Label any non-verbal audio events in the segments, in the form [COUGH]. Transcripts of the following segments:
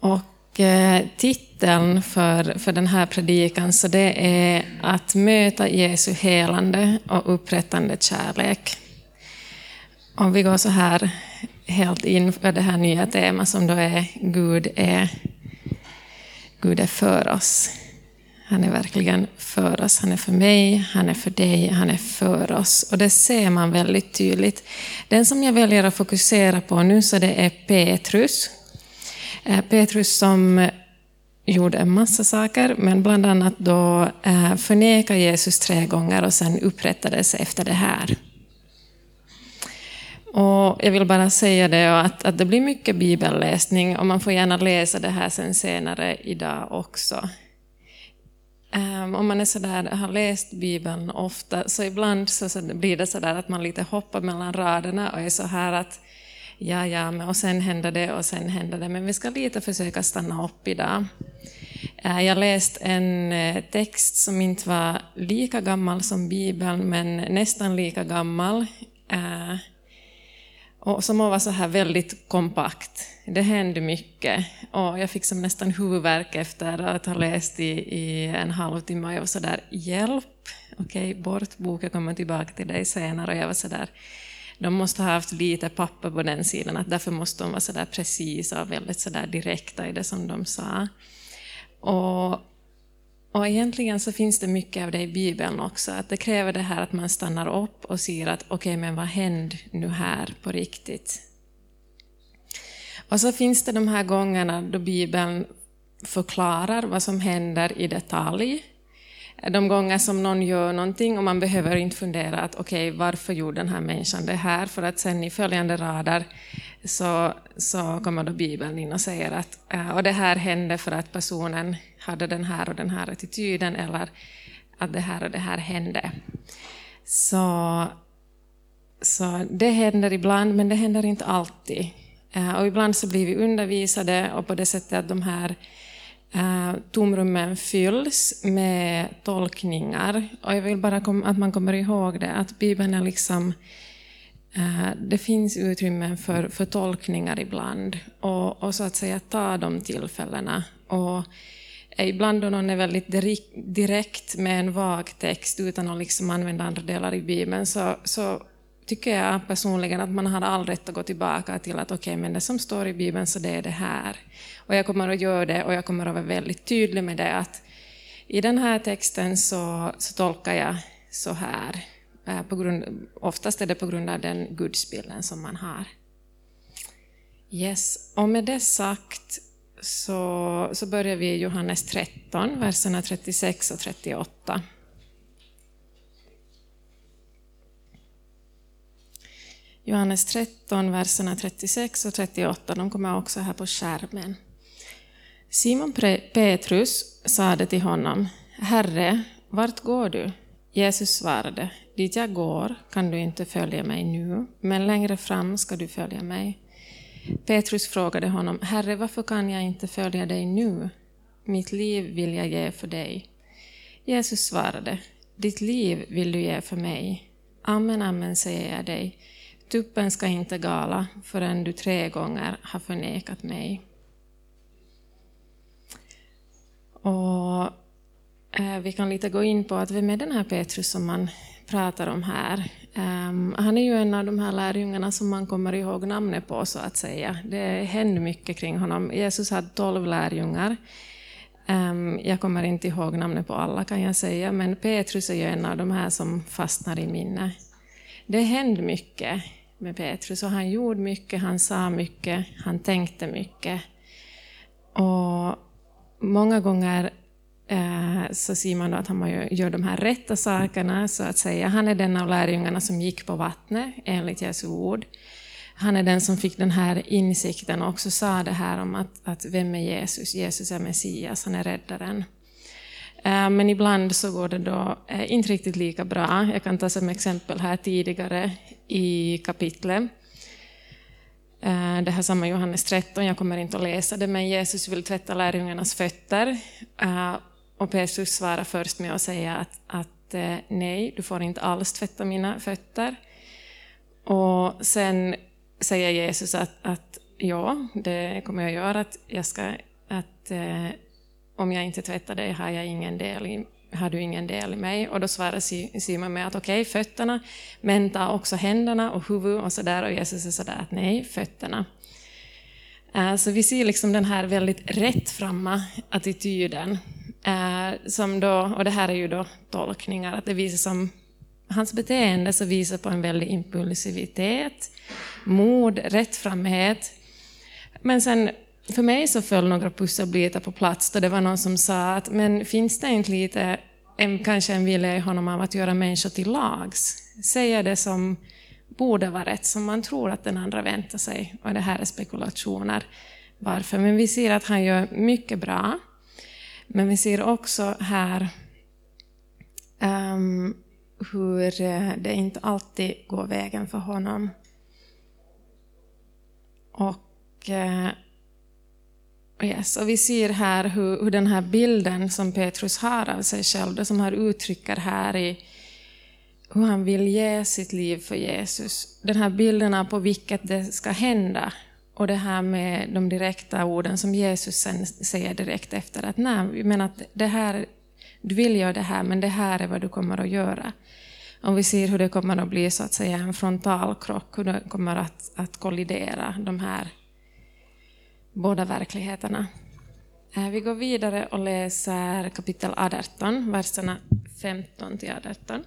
Och eh, titeln för, för den här predikan så det är att möta Jesu helande och upprättande kärlek. Om vi går så här helt in för det här nya temat som då är Gud är, Gud är för oss. Han är verkligen för oss. Han är för mig, han är för dig, han är för oss. Och det ser man väldigt tydligt. Den som jag väljer att fokusera på nu så det är Petrus. Eh, Petrus som eh, gjorde en massa saker, men bland annat då förneka förnekade Jesus tre gånger och sen upprättades efter det här. Och jag vill bara säga det att, att det blir mycket bibelläsning och man får gärna läsa det här sen senare idag också. Um, om man är sådär, har läst Bibeln ofta, så ibland så, så blir det sådär att man lite hoppar mellan raderna och är så här att ja, ja, men, och sen händer det och sen händer det. Men vi ska lite försöka stanna upp idag. Eh, jag läste en eh, text som inte var lika gammal som Bibeln, men nästan lika gammal. Eh, och som var så här väldigt kompakt. Det hände mycket. Och jag fick som nästan huvudvärk efter att ha läst i, i en halvtimme. Och jag var så där, hjälp, okej, okay, bort bok, jag kommer tillbaka till dig senare. Och jag var så där, de måste ha haft lite papper på den sidan, att därför måste de vara så där precisa och väldigt så där direkta i det som de sa. Och och egentligen så finns det mycket av det i Bibeln också, att det kräver det här att man stannar upp och ser att okej, okay, men vad hände nu här på riktigt? Och så finns det de här gångerna då Bibeln förklarar vad som händer i detalj. De gånger som någon gör någonting och man behöver inte fundera att okej, okay, varför gjorde den här människan det här? För att sen i följande rader så, så kommer då Bibeln in och säger att eh, och det här hände för att personen hade den här och den här attityden eller att det här och det här hände. Så, så det händer ibland, men det händer inte alltid. Eh, och ibland så blir vi undervisade och på det sättet att de här Eh, uh, tomrummen fylls med tolkningar. Och jag vill bara att man kommer ihåg det, att Bibeln är liksom uh, det finns utrymmen för, för tolkningar ibland och, och så att säga ta de tillfällena. Och ibland då någon är väldigt direkt med en vag text utan att liksom använda andra delar i Bibeln så, så tycker jag personligen att man har all rätt att gå tillbaka till att okej, okay, men det som står i Bibeln så det är det här. Och jag kommer att göra det och jag kommer att vara väldigt tydlig med det att i den här texten så, så tolkar jag så här. Eh, på grund, oftast är det på grund av den gudsbilden som man har. Yes, och med det sagt så, så börjar vi i Johannes 13, verserna 36 och 38. Johannes 13, verserna 36 och 38, de kommer också här på skärmen. Simon Petrus sade till honom, Herre, vart går du? Jesus svarade, dit jag går kan du inte följa mig nu, men längre fram ska du följa mig. Petrus frågade honom, Herre, varför kan jag inte följa dig nu? Mitt liv vill jag ge för dig. Jesus svarade, ditt liv vill du ge för mig. Amen, amen säger jag dig. Tuppen ska inte gala förrän du tre gånger har förnekat mig. Och eh, Vi kan lite gå in på att vem är den här Petrus som man pratar om här? Um, han är ju en av de här lärjungarna som man kommer ihåg namnet på, så att säga. Det hände mycket kring honom. Jesus hade tolv lärjungar. Um, jag kommer inte ihåg namnet på alla, kan jag säga, men Petrus är ju en av de här som fastnar i minne. Det hände mycket med Petrus och han gjorde mycket, han sa mycket, han tänkte mycket. Och många gånger Eh, så ser man att han gör de här rätta sakerna, så att säga. Han är den av lärjungarna som gick på vattnet, enligt Jesu ord. Han är den som fick den här insikten och också sa det här om att, att vem är Jesus? Jesus är Messias, han är räddaren. Eh, men ibland så går det då eh, inte riktigt lika bra. Jag kan ta som exempel här tidigare i kapitlet. Eh, det här samma Johannes 13, jag kommer inte att läsa det, men Jesus vill tvätta lärjungarnas fötter. Och Petrus svarar först med att säga att, att nej, du får inte alls tvätta mina fötter. Och sen säger Jesus att, att ja, det kommer jag göra, att jag ska att om jag inte tvättar dig har, jag ingen del i, har du ingen del i mig. Och då svarar Simon med att okej, okay, fötterna, men ta också händerna och huvudet och sådär. Och Jesus är sådär att nej, fötterna. Eh, så vi ser liksom den här väldigt rättframma attityden. Eh, som då, och det här är ju då tolkningar, att det visar som hans beteende så visar på en väldig impulsivitet, mod, rättframhet. Men sen för mig så föll några pusselbitar på plats då det var någon som sa att men finns det inte lite en, kanske en vilja i honom av att göra människor till lags? Säga det som borde vara rätt, som man tror att den andra väntar sig. Och det här är spekulationer. Varför? Men vi ser att han gör mycket bra. Men vi ser också här um, hur eh, det inte alltid går vägen för honom. Och, uh, Oh yes, och vi ser här hur, hur, den här bilden som Petrus har av sig själv, det som han uttrycker här i hur han vill ge sitt liv för Jesus. Den här bilden på vilket det ska hända och det här med de direkta orden som Jesus sen säger direkt efter att nej, men att det här, du vill göra det här, men det här är vad du kommer att göra. Om vi ser hur det kommer att bli så att säga en frontalkrock, hur det kommer att, att kollidera, de här båda verkligheterna. Eh, vi går vidare och läser kapitel 18, verserna 15 till 18.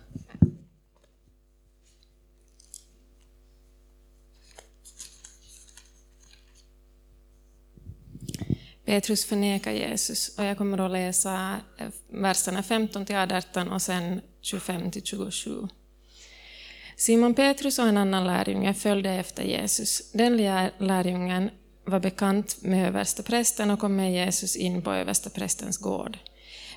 Petrus förnekar Jesus och jag kommer att läsa eh, verserna 15 till 18 och sen 25 till 27. Simon Petrus och en annan lärjunge följde efter Jesus. Den lärjungen var bekant med översteprästen och kom med Jesus in på översteprästens gård.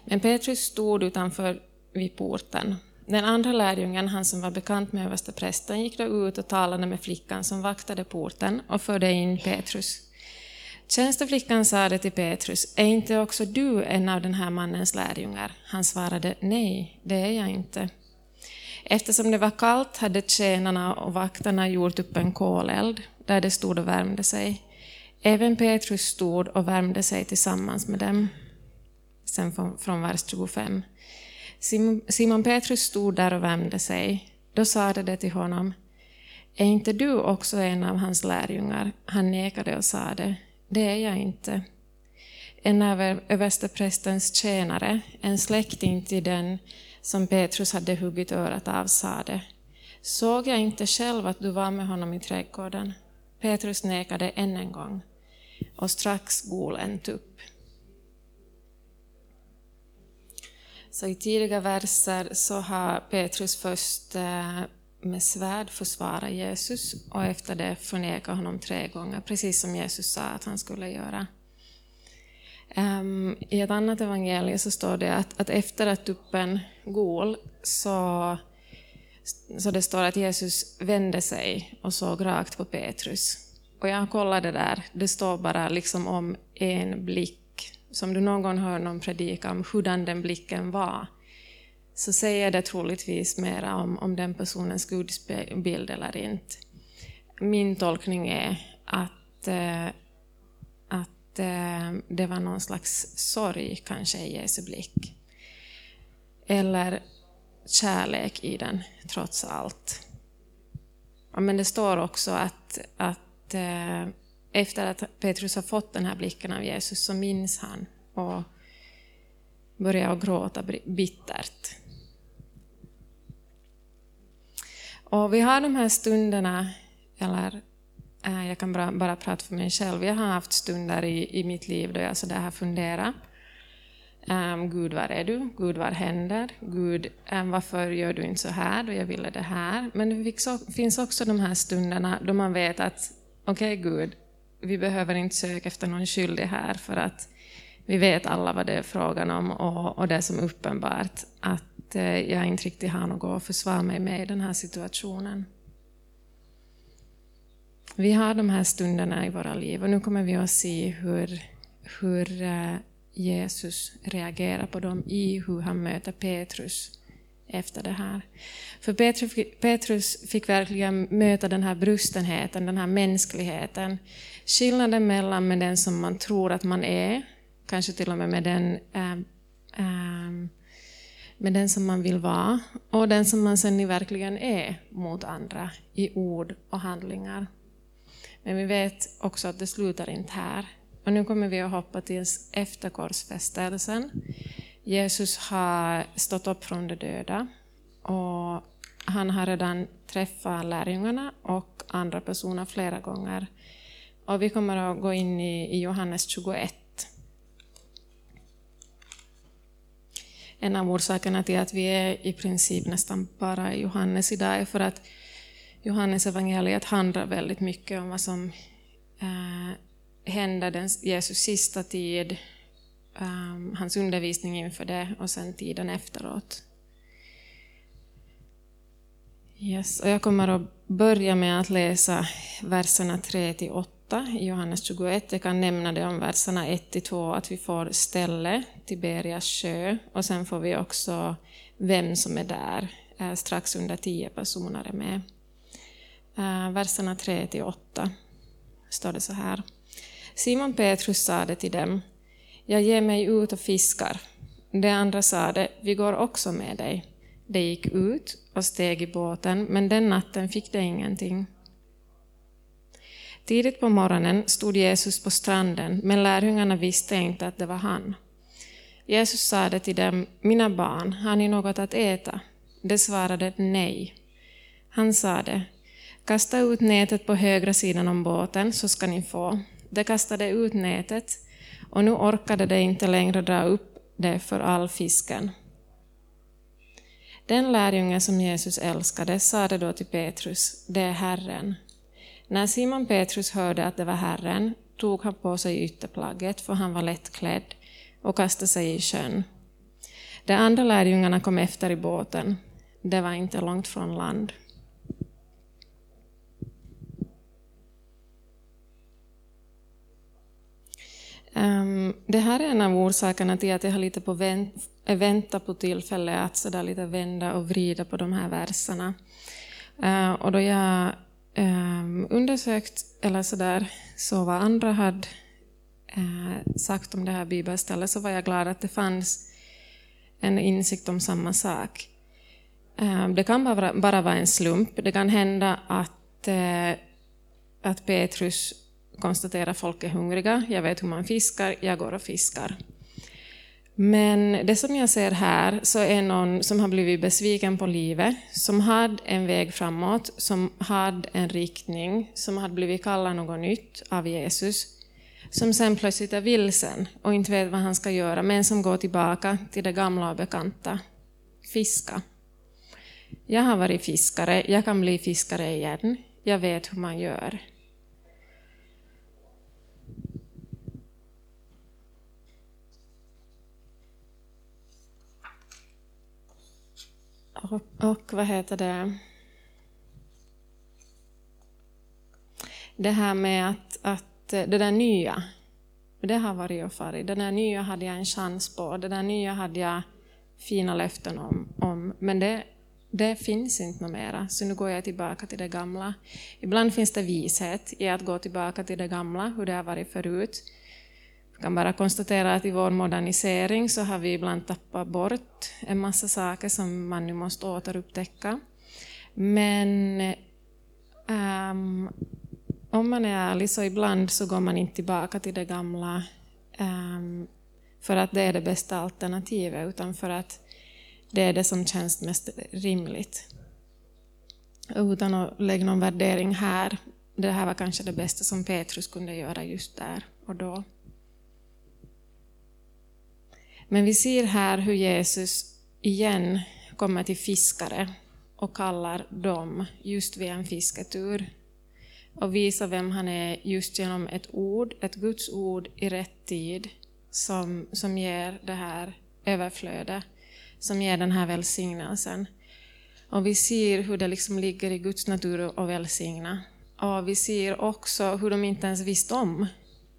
Men Petrus stod utanför vid porten. Den andra lärjungen, han som var bekant med översteprästen, gick då ut och talade med flickan som vaktade porten och förde in Petrus. Tjänsteflickan sade till Petrus, är inte också du en av den här mannens lärjungar? Han svarade, nej, det är jag inte. Eftersom det var kallt hade tjänarna och vakterna gjort upp en koleld, där de stod och värmde sig. Även Petrus stod och värmde sig tillsammans med dem. Sen från, från vers 25. Simon, Petrus stod där och värmde sig. Då sade det till honom, är inte du också en av hans lärjungar? Han nekade och sade, det är jag inte. En av översteprästens tjänare, en släkting till den som Petrus hade huggit örat av, sade, såg jag inte själv att du var med honom i trädgården? Petrus nekade än en gång, och strax gol en tupp. Så i tidiga verser så har Petrus först eh, med svärd försvarat Jesus och efter det förnekat honom tre gånger, precis som Jesus sa att han skulle göra. Ehm, I ett annat evangelium så står det att, att efter att tuppen gol så, så det står att Jesus vände sig och såg rakt på Petrus. Och jag kollade där, det står bara liksom om en blick, som du någon gång hör någon predika om hurdan den blicken var så säger det troligtvis mera om, om den personens gudsbild eller inte. Min tolkning är att, eh, att eh, det var någon slags sorg kanske i Jesu blick. Eller kärlek i den, trots allt. Ja, men det står också att, att eh, efter att Petrus har fått den här blicken av Jesus så minns han och börjar gråta bittert. Och vi har de här stunderna, eller eh, jag kan bara, bara prata för mig själv, jag har haft stunder i, i mitt liv då jag sådär har funderat. Um, Gud, var är du? Gud, vad händer? Gud, um, varför gör du inte så här då jag ville det här? Men det finns också de här stunderna då man vet att okej okay, Gud, vi behöver inte söka efter någon skyldig här för att vi vet alla vad det är frågan om och, och det är som uppenbart att eh, jag inte riktigt har något att försvara mig med i den här situationen. Vi har de här stunderna i våra liv och nu kommer vi att se hur, hur eh, Jesus reagerar på dem i hur han möter Petrus efter det här. För Petrus, fick verkligen möta den här brustenheten, den här mänskligheten. Skillnaden mellan med den som man tror att man är kanske till och med med den, äh, äh, med den som man vill vara och den som man sen verkligen är mot andra i ord och handlingar. Men vi vet också att det slutar inte här. Och nu kommer vi att hoppa till efter korsfästelsen. Jesus har stått upp från de döda och han har redan träffat lärjungarna och andra personer flera gånger. Och vi kommer att gå in i, Johannes 21. En av orsakerna till att vi är i princip nästan bara i Johannes idag är för att Johannes evangeliet handlar väldigt mycket om vad som eh, händer den Jesus sista tid, um, hans undervisning inför det och sen tiden efteråt. Yes, och jag kommer att börja med att läsa verserna 3 8 i Johannes 21. Jag kan nämna det om verserna 1 2, att vi får ställe, Tiberias sjö, och sen får vi också vem som är där. Eh, strax under tio personer är med. Eh, verserna 3 8 står det så här. Simon Petrus sade till dem, jag ger mig ut och fiskar. De andra sade, vi går också med dig. De gick ut och steg i båten, men den natten fick de ingenting. Tidigt på morgonen stod Jesus på stranden, men lärjungarna visste inte att det var han. Jesus sade till dem, mina barn, har ni något att äta? De svarade nej. Han sade, kasta ut nätet på högra sidan om båten så ska ni få. De kastade ut nätet och nu orkade de inte längre dra upp det för all fisken. Den lärjunge som Jesus älskade sade då till Petrus, det är Herren. När Simon Petrus hörde att det var Herren tog han på sig ytterplagget, för han var lättklädd, och kastade sig i sjön. De andra lärjungarna kom efter i båten. Det var inte långt från land. Ehm, det här är en av orsakerna till att jag har lite på vänt, eh, väntat på tillfälle att så lite vända och vrida på de här verserna. Ehm, och då jag ehm, undersökt, eller så där, så vad andra hade eh, sagt om det här bibelstället, så var jag glad att det fanns en insikt om samma sak. Det kan bara, bara vara en slump. Det kan hända att, eh, att Petrus konstatera att folk är hungriga, jag vet hur man fiskar, jag går och fiskar. Men det som jag ser här så är någon som har blivit besviken på livet, som hade en väg framåt, som hade en riktning, som hade blivit kallad något nytt av Jesus, som sen plötsligt är vilsen och inte vet vad han ska göra, men som går tillbaka till det gamla och bekanta, fiska. Jag har varit fiskare, jag kan bli fiskare igen, jag vet hur man gör. Och, och vad heter det? Det här med att, att eh, det där nya, det har varit och farit. Det där nya hade jag en chans på, det där nya hade jag fina löften om. om men det, det finns inte något mera, så nu går jag tillbaka till det gamla. Ibland finns det vishet i att gå tillbaka till det gamla, hur det har varit förut. Jag kan bara konstatera att i vår modernisering så har vi ibland tappat bort en massa saker som man nu måste återupptäcka. Men um, om man är ärlig så ibland så går man inte tillbaka till det gamla um, för att det är det bästa alternativet, utan för att det är det som känns mest rimligt. Utan att lägga någon värdering här, det här var kanske det bästa som Petrus kunde göra just där och då. Men vi ser här hur Jesus igen kommer till fiskare och kallar dem just vid en fisketur och visar vem han är just genom ett ord, ett Guds ord i rätt tid som, som ger det här överflödet, som ger den här välsignelsen. Och vi ser hur det liksom ligger i Guds natur att välsigna. Och vi ser också hur de inte ens visste om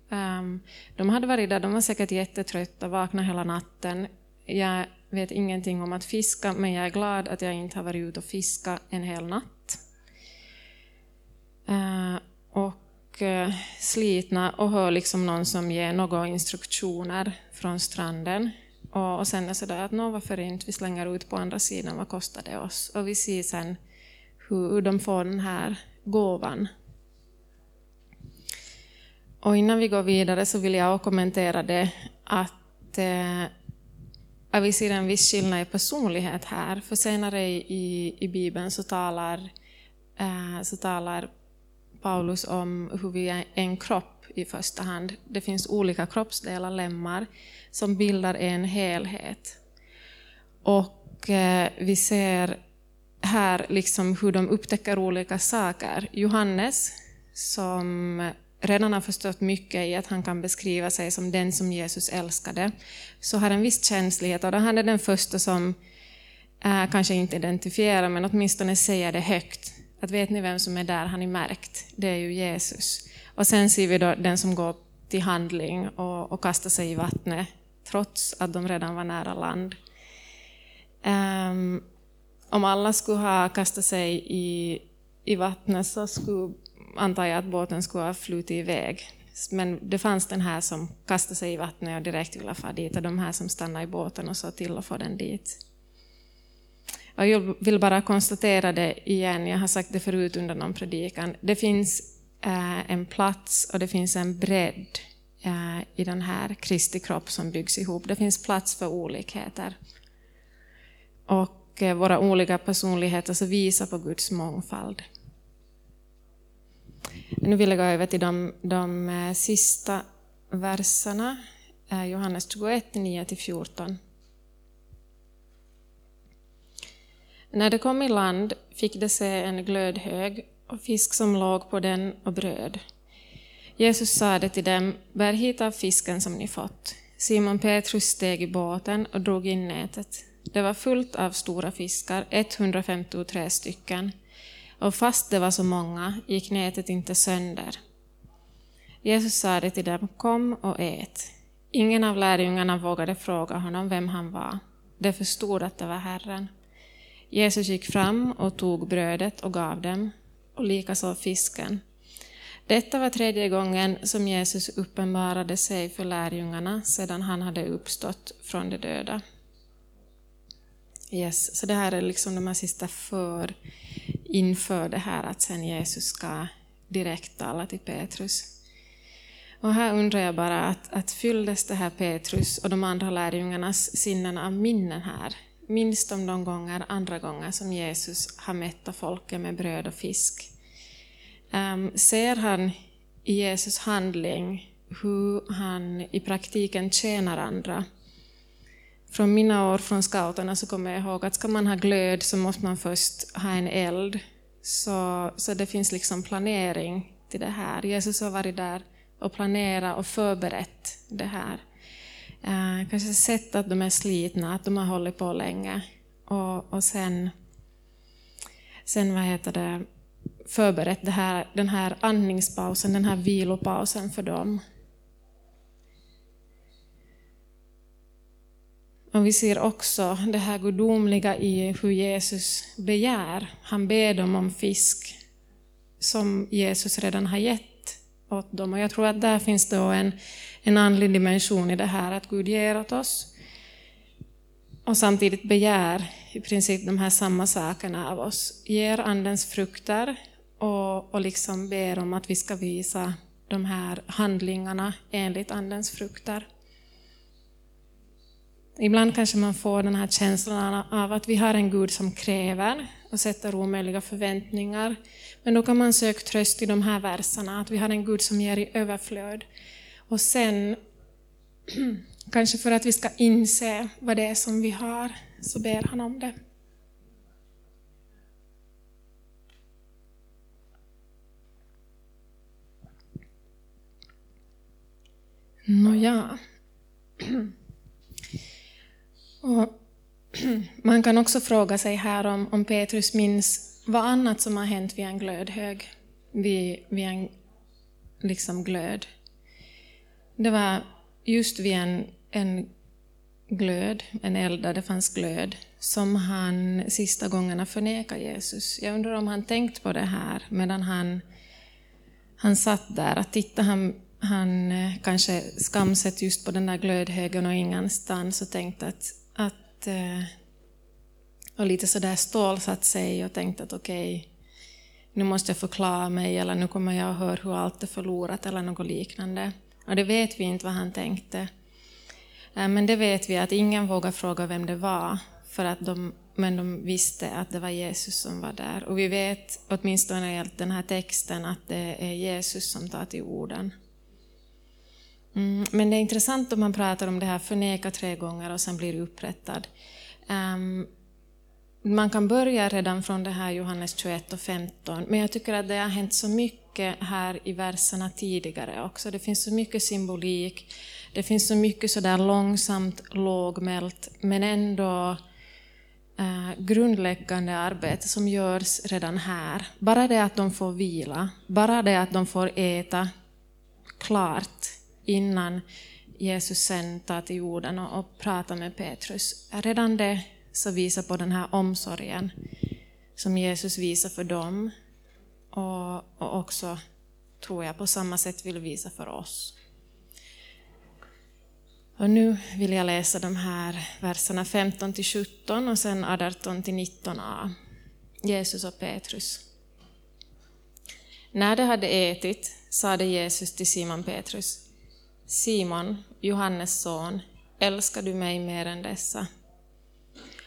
Ehm, de hade varit där, de var säkert jättetrötta, vaknade hela natten. Jag vet ingenting om att fiska, men jag är glad att jag inte har varit ute och fiskat en hel natt. Uh, och eh, slitna och hör liksom någon som ger några instruktioner från stranden. Och, och sen är det sådär att nå varför inte vi slänger ut på andra sidan, vad kostar det oss? Och vi ser sen hur, hur de får den här gåvan. Och innan vi går vidare så vill jag kommentera det att eh, vi ser en viss skillnad i personlighet här. För senare i, i Bibeln så talar, eh, så talar Paulus om hur vi är en kropp i första hand. Det finns olika kroppsdelar, lemmar, som bildar en helhet. Och eh, vi ser här liksom hur de upptäcker olika saker. Johannes, som redan har förstått mycket i att han kan beskriva sig som den som Jesus älskade, så har en viss känslighet, och han är den första som äh, kanske inte identifierar, men åtminstone säger det högt. Att vet ni vem som är där, har ni märkt, det är ju Jesus. Och sen ser vi då den som går till handling och, och kastar sig i vattnet, trots att de redan var nära land. Um, om alla skulle ha kastat sig i, i vattnet så skulle antar jag att båten skulle ha flutit iväg. Men det fanns den här som kastade sig i vattnet och direkt ville fara dit, och de här som stannade i båten och såg till att få den dit. Jag vill bara konstatera det igen, jag har sagt det förut under någon predikan. Det finns eh, en plats och det finns en bredd eh, i den här Kristi kropp som byggs ihop. Det finns plats för olikheter. Och eh, våra olika personligheter så visar på Guds mångfald. Nu vill jag gå över till de, de eh, sista verserna, eh, Johannes 21, 9-14. När de kom i land fick de se en glödhög och fisk som låg på den och bröd. Jesus sade till dem, bär hit av fisken som ni fått. Simon Petrus steg i båten och drog in nätet. Det var fullt av stora fiskar, 153 stycken och fast det var så många gick nätet inte sönder. Jesus sade till dem, kom och ät. Ingen av lärjungarna vågade fråga honom vem han var. De förstod att det var Herren. Jesus gick fram och tog brödet och gav dem, och likaså fisken. Detta var tredje gången som Jesus uppenbarade sig för lärjungarna sedan han hade uppstått från de döda. Yes, så det här är liksom de här sista för inför det här att sen Jesus ska direkt tala till Petrus. Och här undrar jag bara att, att fylldes det här Petrus och de andra lärjungarnas sinnen av minnen här? Minns de de gånger, andra gånger som Jesus har mättat folket med bröd och fisk? Um, ser han i Jesus handling hur han i praktiken tjänar andra? Från mina år från scouterna så kommer jag ihåg att ska man ha glöd så måste man först ha en eld. Så, så det finns liksom planering till det här. Jesus har varit där och planerat och förberett det här. Eh, kanske sett att de är slitna, att de har hållit på länge. Och, och sen, sen vad heter det, förberett det här, den här andningspausen, den här vilopausen för dem. Men vi ser också det här gudomliga i hur Jesus begär. Han ber dem om fisk som Jesus redan har gett åt dem. Och jag tror att där finns då en, en andlig dimension i det här, att Gud ger åt oss och samtidigt begär i princip de här samma sakerna av oss. Ger Andens frukter och, och liksom ber om att vi ska visa de här handlingarna enligt Andens frukter. Ibland kanske man får den här känslan av att vi har en Gud som kräver och sätter omöjliga förväntningar. Men då kan man söka tröst i de här verserna, att vi har en Gud som ger i överflöd. Och sen, [CLEARS THROAT] kanske för att vi ska inse vad det är som vi har, så ber han om det. Nåja. [CLEARS THROAT] Och [CLEARS THROAT] man kan också fråga sig här om, om Petrus minns vad annat som har hänt vid en glödhög, vid, vid en liksom glöd. Det var just vid en, en glöd, en eld där det fanns glöd, som han sista gångerna förnekade Jesus. Jag undrar om han tänkt på det här medan han han satt där, att titta han, han eh, kanske skamset just på den där glödhögen och ingenstans och tänkte att, att eh, och lite sådär stålsatt sig och tänkt att okej, okay, nu måste jag förklara mig eller nu kommer jag att höra hur allt är förlorat eller något liknande. Och det vet vi inte vad han tänkte. Eh, men det vet vi att ingen vågar fråga vem det var, för att de, men de visste att det var Jesus som var där. Och vi vet, åtminstone i den här texten, att det är Jesus som tar till orden. Mm, men det är intressant om man pratar om det här förneka tre gånger och sen blir upprättad. Um, man kan börja redan från det här Johannes 21 och 15, men jag tycker att det har hänt så mycket här i verserna tidigare också. Det finns så mycket symbolik, det finns så mycket sådär långsamt, lågmält, men ändå eh, grundläggande arbete som görs redan här. Bara det att de får vila, bara det att de får äta klart innan Jesus sen tar till jorden och, och pratar med Petrus. Redan det så visar på den här omsorgen som Jesus visar för dem och, och också, tror jag, på samma sätt vill visa för oss. Och nu vill jag läsa de här verserna 15 till 17 och sen 18 till 19a. Jesus och Petrus. När de hade ätit sade Jesus till Simon Petrus, Simon, Johannes son, älskar du mig mer än dessa?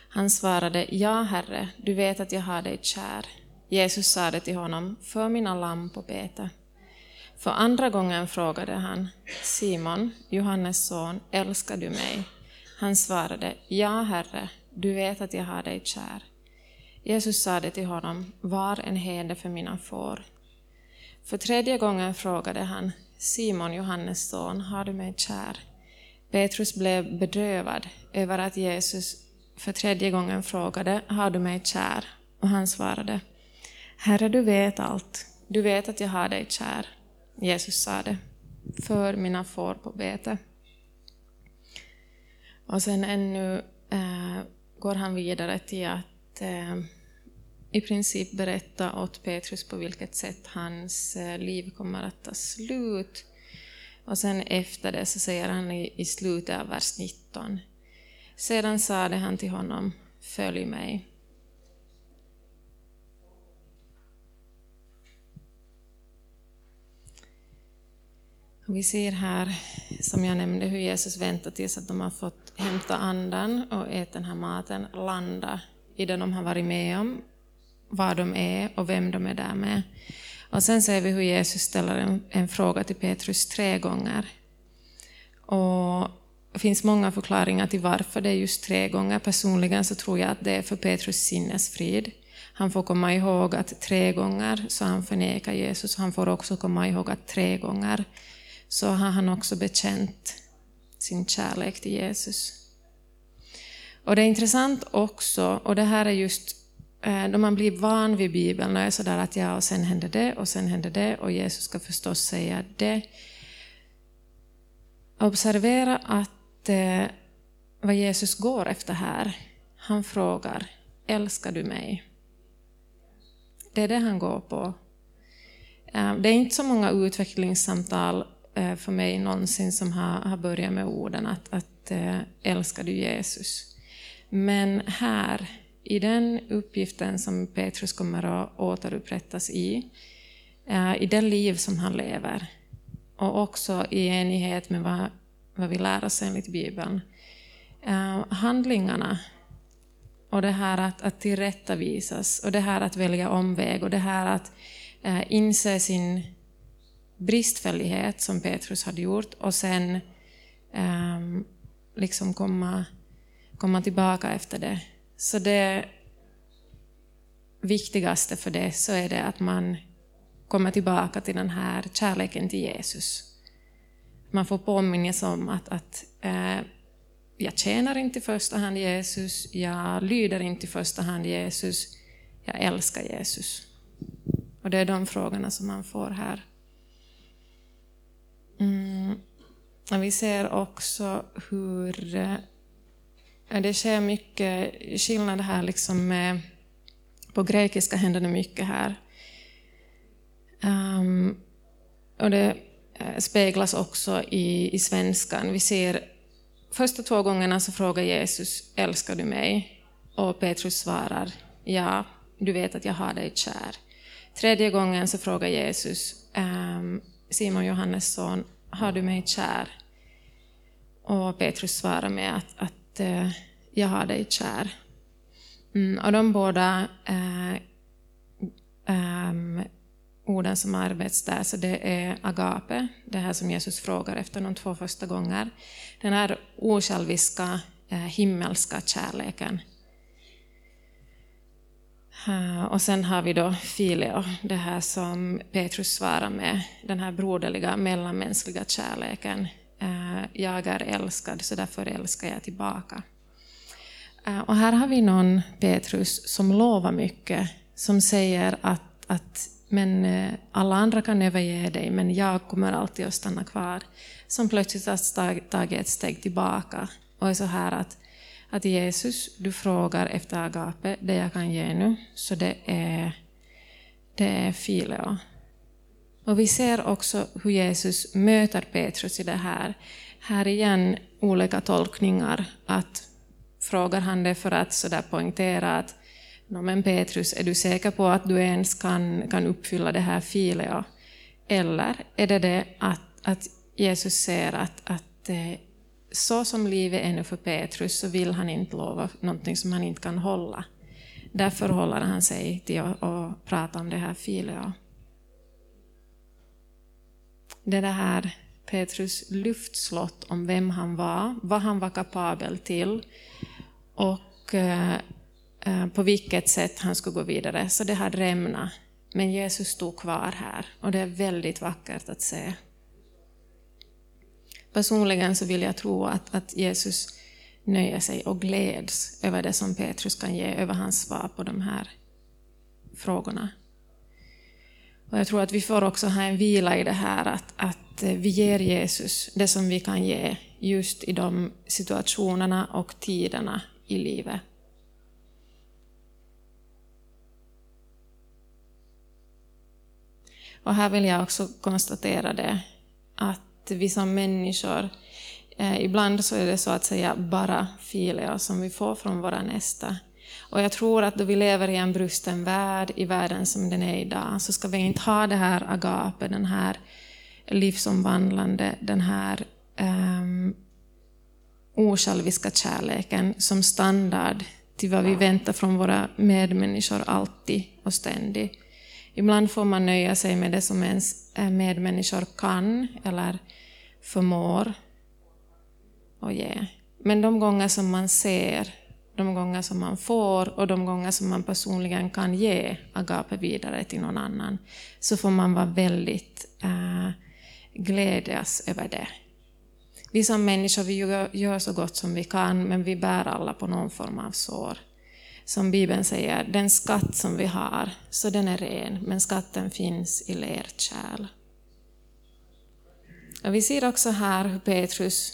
Han svarade, Ja, Herre, du vet att jag har dig kär. Jesus sade till honom, För mina lamm på bete. För andra gången frågade han, Simon, Johannes son, älskar du mig? Han svarade, Ja, Herre, du vet att jag har dig kär. Jesus sade till honom, Var en herde för mina får. För tredje gången frågade han, Simon, Johannes son, har du mig kär? Petrus blev bedrövad över att Jesus för tredje gången frågade, har du mig kär? Och han svarade, Herre, du vet allt. Du vet att jag har dig kär. Jesus sade, för mina får på bete. Och sen ännu eh, går han vidare till att eh, i princip berätta åt Petrus på vilket sätt hans eh, liv kommer att ta slut. Och sen efter det så säger han i, i slutet av vers 19, sedan sade han till honom, följ mig. Vi ser här, som jag nämnde, hur Jesus väntar tills att de har fått hämta andan och äta den här maten, landa i det de har varit med om, var de är och vem de är där med. Och sen ser vi hur Jesus ställer en, en fråga till Petrus tre gånger. Och det finns många förklaringar till varför det är just tre gånger. Personligen så tror jag att det är för Petrus sinnesfrid. Han får komma ihåg att tre gånger så han förnekar Jesus. Han får också komma ihåg att tre gånger så har han också bekänt sin kärlek till Jesus. Och det är intressant också, och det här är just Eh, då man blir van vid Bibeln och är sådär att ja, och sen händer det och sen händer det och Jesus ska förstås säga det. Observera att eh, vad Jesus går efter här, han frågar älskar du mig? Det är det han går på. Eh, det är inte så många utvecklingssamtal eh, för mig någonsin som har, har börjat med orden att, att eh, älskar du Jesus? Men här, i den uppgiften som Petrus kommer att återupprättas i, eh, i det liv som han lever, och också i enighet med vad vad vi lär oss enligt Bibeln. Eh, handlingarna och det här att, att tillrättavisas och det här att välja omväg och det här att eh, inse sin bristfällighet som Petrus hade gjort och sen liksom komma, komma tillbaka efter det. Så det viktigaste för det så är det att man kommer tillbaka till den här kärleken till Jesus man får påminnas om att, att eh, jag tjänar inte i första hand Jesus, jag lyder inte i första hand Jesus, jag älskar Jesus. Och det är de frågorna som man får här. Mm. Vi ser också hur eh, det sker mycket skillnad här, liksom med, på grekiska händer det mycket här. Um, och det eh, speglas också i, i svenskan. Vi ser första två gångerna så frågar Jesus, älskar du mig? Och Petrus svarar, ja, du vet att jag har dig kär. Tredje gången så frågar Jesus, um, Simon Johannes son, har du mig kär? Och Petrus svarar med att, att eh, jag har dig kär. Mm, och de båda eh, um, orden som arbets där, så det är agape, det här som Jesus frågar efter de två första gånger. Den här osjälviska, eh, himmelska kärleken. Uh, och sen har vi då fileo, det här som Petrus svarar med, den här broderliga mellanmänskliga kärleken. Eh, jag är älskad, så därför älskar jag tillbaka. Eh, och här har vi någon Petrus som lovar mycket, som säger att, att men eh, alla andra kan överge dig, men jag kommer alltid att stanna kvar. Som plötsligt har tagit ett steg tillbaka och är så här att, att Jesus, du frågar efter agape, det jag kan ge nu, så det är, det är fileo. Och vi ser också hur Jesus möter Petrus i det här. Här igen olika tolkningar. Att Frågar han det för att så där poängtera att No, men Petrus, är du säker på att du ens kan, kan uppfylla det här fileo? Eller är det det att, att Jesus ser att, att eh, så som livet är nu för Petrus så vill han inte lova någonting som han inte kan hålla. Därför håller han sig till att, att prata om det här fileo. Det här Petrus luftslott om vem han var, vad han var kapabel till och eh, eh, på vilket sätt han skulle gå vidare, så det hade rämnat. Men Jesus stod kvar här och det är väldigt vackert att se. Personligen så vill jag tro att, att Jesus nöjer sig och gläds över det som Petrus kan ge, över hans svar på de här frågorna. Och jag tror att vi får också ha en vila i det här att, att eh, vi ger Jesus det som vi kan ge just i de situationerna och tiderna i livet. Och här vill jag också konstatera det, att vi som människor, eh, ibland så är det så att säga bara filer som vi får från våra nästa. Och jag tror att då vi lever i en brusten värld, i världen som den är idag, så ska vi inte ha det här agape, den här livsomvandlande, den här um, osjälviska kärleken som standard till vad vi väntar från våra medmänniskor alltid och ständigt. Ibland får man nöja sig med det som ens medmänniskor kan eller förmår att ge. Men de gånger som man ser, de gånger som man får och de gånger som man personligen kan ge agape vidare till någon annan, så får man vara väldigt äh, glädjas över det. Vi som människor vi gör så gott som vi kan, men vi bär alla på någon form av sår som Bibeln säger, den skatt som vi har, så den är ren, men skatten finns i lerkärl. Och vi ser också här hur Petrus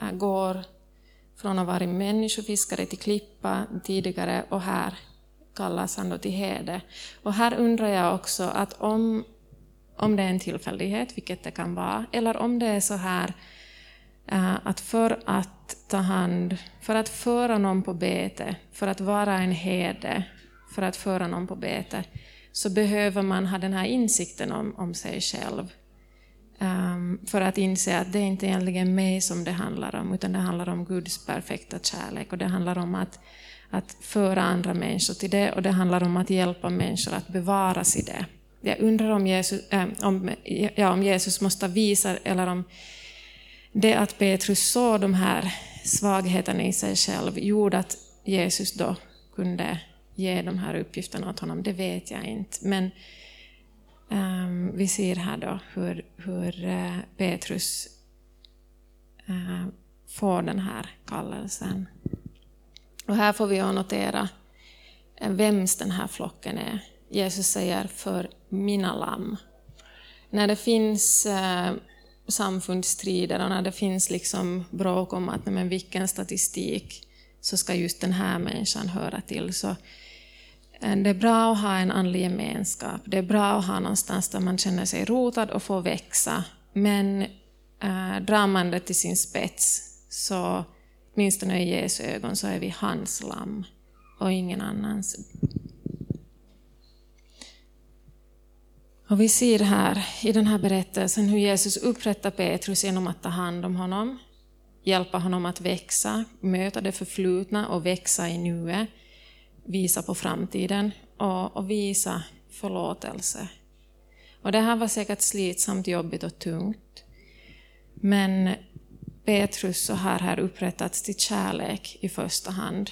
eh, går från att vara människofiskare till klippa tidigare och här kallas han då till herde. Och här undrar jag också att om, om det är en tillfällighet, vilket det kan vara, eller om det är så här eh, att för att ta hand, för att föra någon på bete, för att vara en herde, för att föra någon på bete, så behöver man ha den här insikten om, om sig själv. Um, för att inse att det är inte egentligen mig som det handlar om, utan det handlar om Guds perfekta kärlek och det handlar om att, att föra andra människor till det och det handlar om att hjälpa människor att bevaras i det. Jag undrar om Jesus, äh, om, ja, om Jesus måste visa, eller om det att Petrus såg de här svagheterna i sig själv gjorde att Jesus då kunde ge de här uppgifterna åt honom, det vet jag inte. Men um, vi ser här då hur, hur uh, Petrus uh, får den här kallelsen. Och här får vi notera eh, vems den här flocken är. Jesus säger för mina lamm. När det finns samfundsstrider och när det finns liksom bråk om att men vilken statistik så ska just den här människan höra till, så Eh, det är bra att ha en andlig gemenskap, det är bra att ha någonstans där man känner sig rotad och får växa. Men äh, drar man det till sin spets, så åtminstone i Jesu ögon, så är vi hans lamm och ingen annans. Och vi ser här i den här berättelsen hur Jesus upprättar Petrus genom att ta hand om honom, hjälpa honom att växa, möta det förflutna och växa i nuet, visa på framtiden och, och visa förlåtelse. Och det här var säkert slitsamt, jobbigt och tungt. Men Petrus så har här upprättats till kärlek i första hand.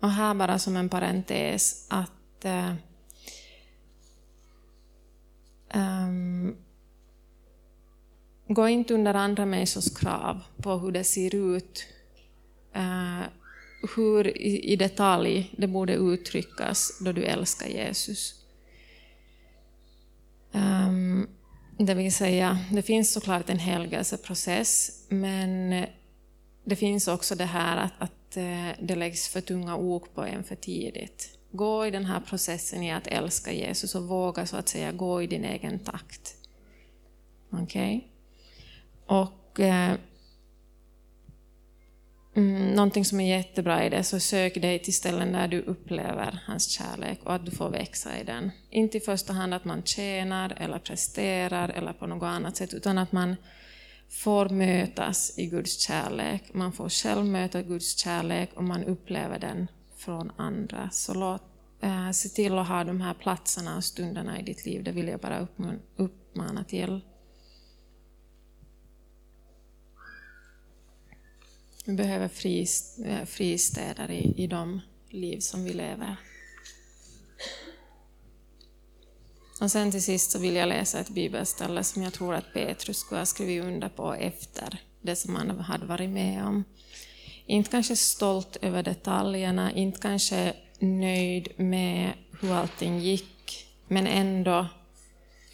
Och här bara som en parentes att eh, um, gå inte under andra människors krav på hur det ser ut, uh, hur i, i detalj det borde uttryckas då du älskar Jesus. Um, det vill säga, det finns såklart en helgelseprocess, men det finns också det här att, att eh, det läggs för tunga ok på en för tidigt. Gå i den här processen i att älska Jesus och våga så att säga gå i din egen takt. Okej? Okay? Och eh, mm, någonting som är jättebra i det, så sök dig till ställen där du upplever hans kärlek och att du får växa i den. Inte i första hand att man tjänar eller presterar eller på något annat sätt, utan att man får mötas i Guds kärlek. Man får själv möta Guds kärlek och man upplever den från andra. Så låt, äh, se till att ha de här platserna och stunderna i ditt liv, det vill jag bara uppmana till. Vi behöver eh, fristäder i, i de liv som vi lever. Och sen till sist så vill jag läsa ett bibelställe som jag tror att Petrus skulle ha skrivit under på efter det som han hade varit med om. Inte kanske stolt över detaljerna, inte kanske nöjd med hur allting gick, men ändå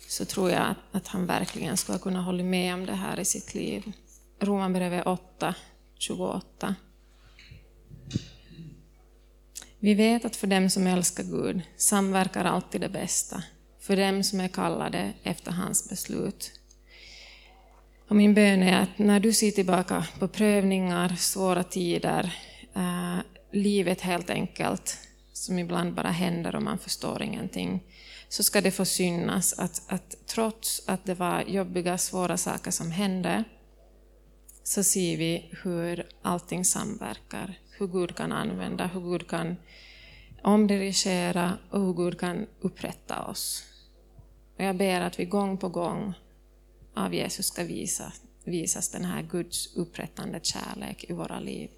så tror jag att, att han verkligen skulle kunna hålla med om det här i sitt liv. Romarbrevet 8, 28. Vi vet att för dem som älskar Gud samverkar alltid det bästa, för dem som är kallade efter hans beslut. Och min bön är att när du ser tillbaka på prövningar, svåra tider, eh, livet helt enkelt, som ibland bara händer och man förstår ingenting, så ska det få synas att, att trots att det var jobbiga, svåra saker som hände, så ser vi hur allting samverkar, hur Gud kan använda, hur Gud kan omdirigera och hur Gud kan upprätta oss. Och jag ber att vi gång på gång av Jesus ska visa, visas den här Guds upprättande kärlek i våra liv.